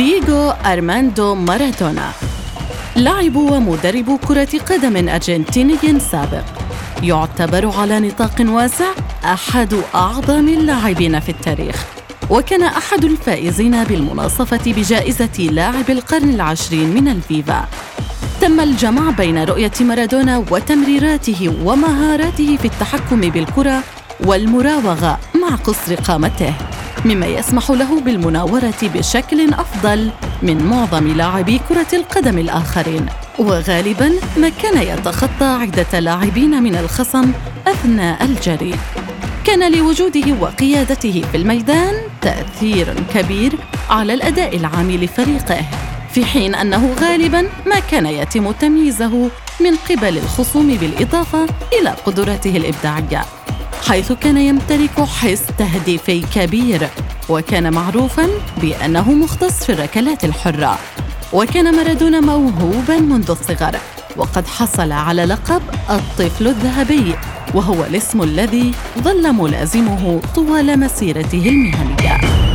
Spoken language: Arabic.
دييغو أرماندو مارادونا لاعب ومدرب كرة قدم أرجنتيني سابق. يعتبر على نطاق واسع أحد أعظم اللاعبين في التاريخ. وكان أحد الفائزين بالمناصفة بجائزة لاعب القرن العشرين من الفيفا. تم الجمع بين رؤية مارادونا وتمريراته ومهاراته في التحكم بالكرة والمراوغة مع قصر قامته. مما يسمح له بالمناورة بشكل أفضل من معظم لاعبي كرة القدم الآخرين. وغالبا ما كان يتخطى عدة لاعبين من الخصم أثناء الجري. كان لوجوده وقيادته في الميدان تأثير كبير على الأداء العام لفريقه في حين أنه غالبا ما كان يتم تمييزه من قبل الخصوم بالإضافة إلى قدراته الإبداعية. حيث كان يمتلك حس تهديفي كبير وكان معروفا بأنه مختص في الركلات الحرة. وكان مارادونا موهوبا منذ الصغر وقد حصل على لقب الطفل الذهبي وهو الاسم الذي ظل ملازمه طوال مسيرته المهنية.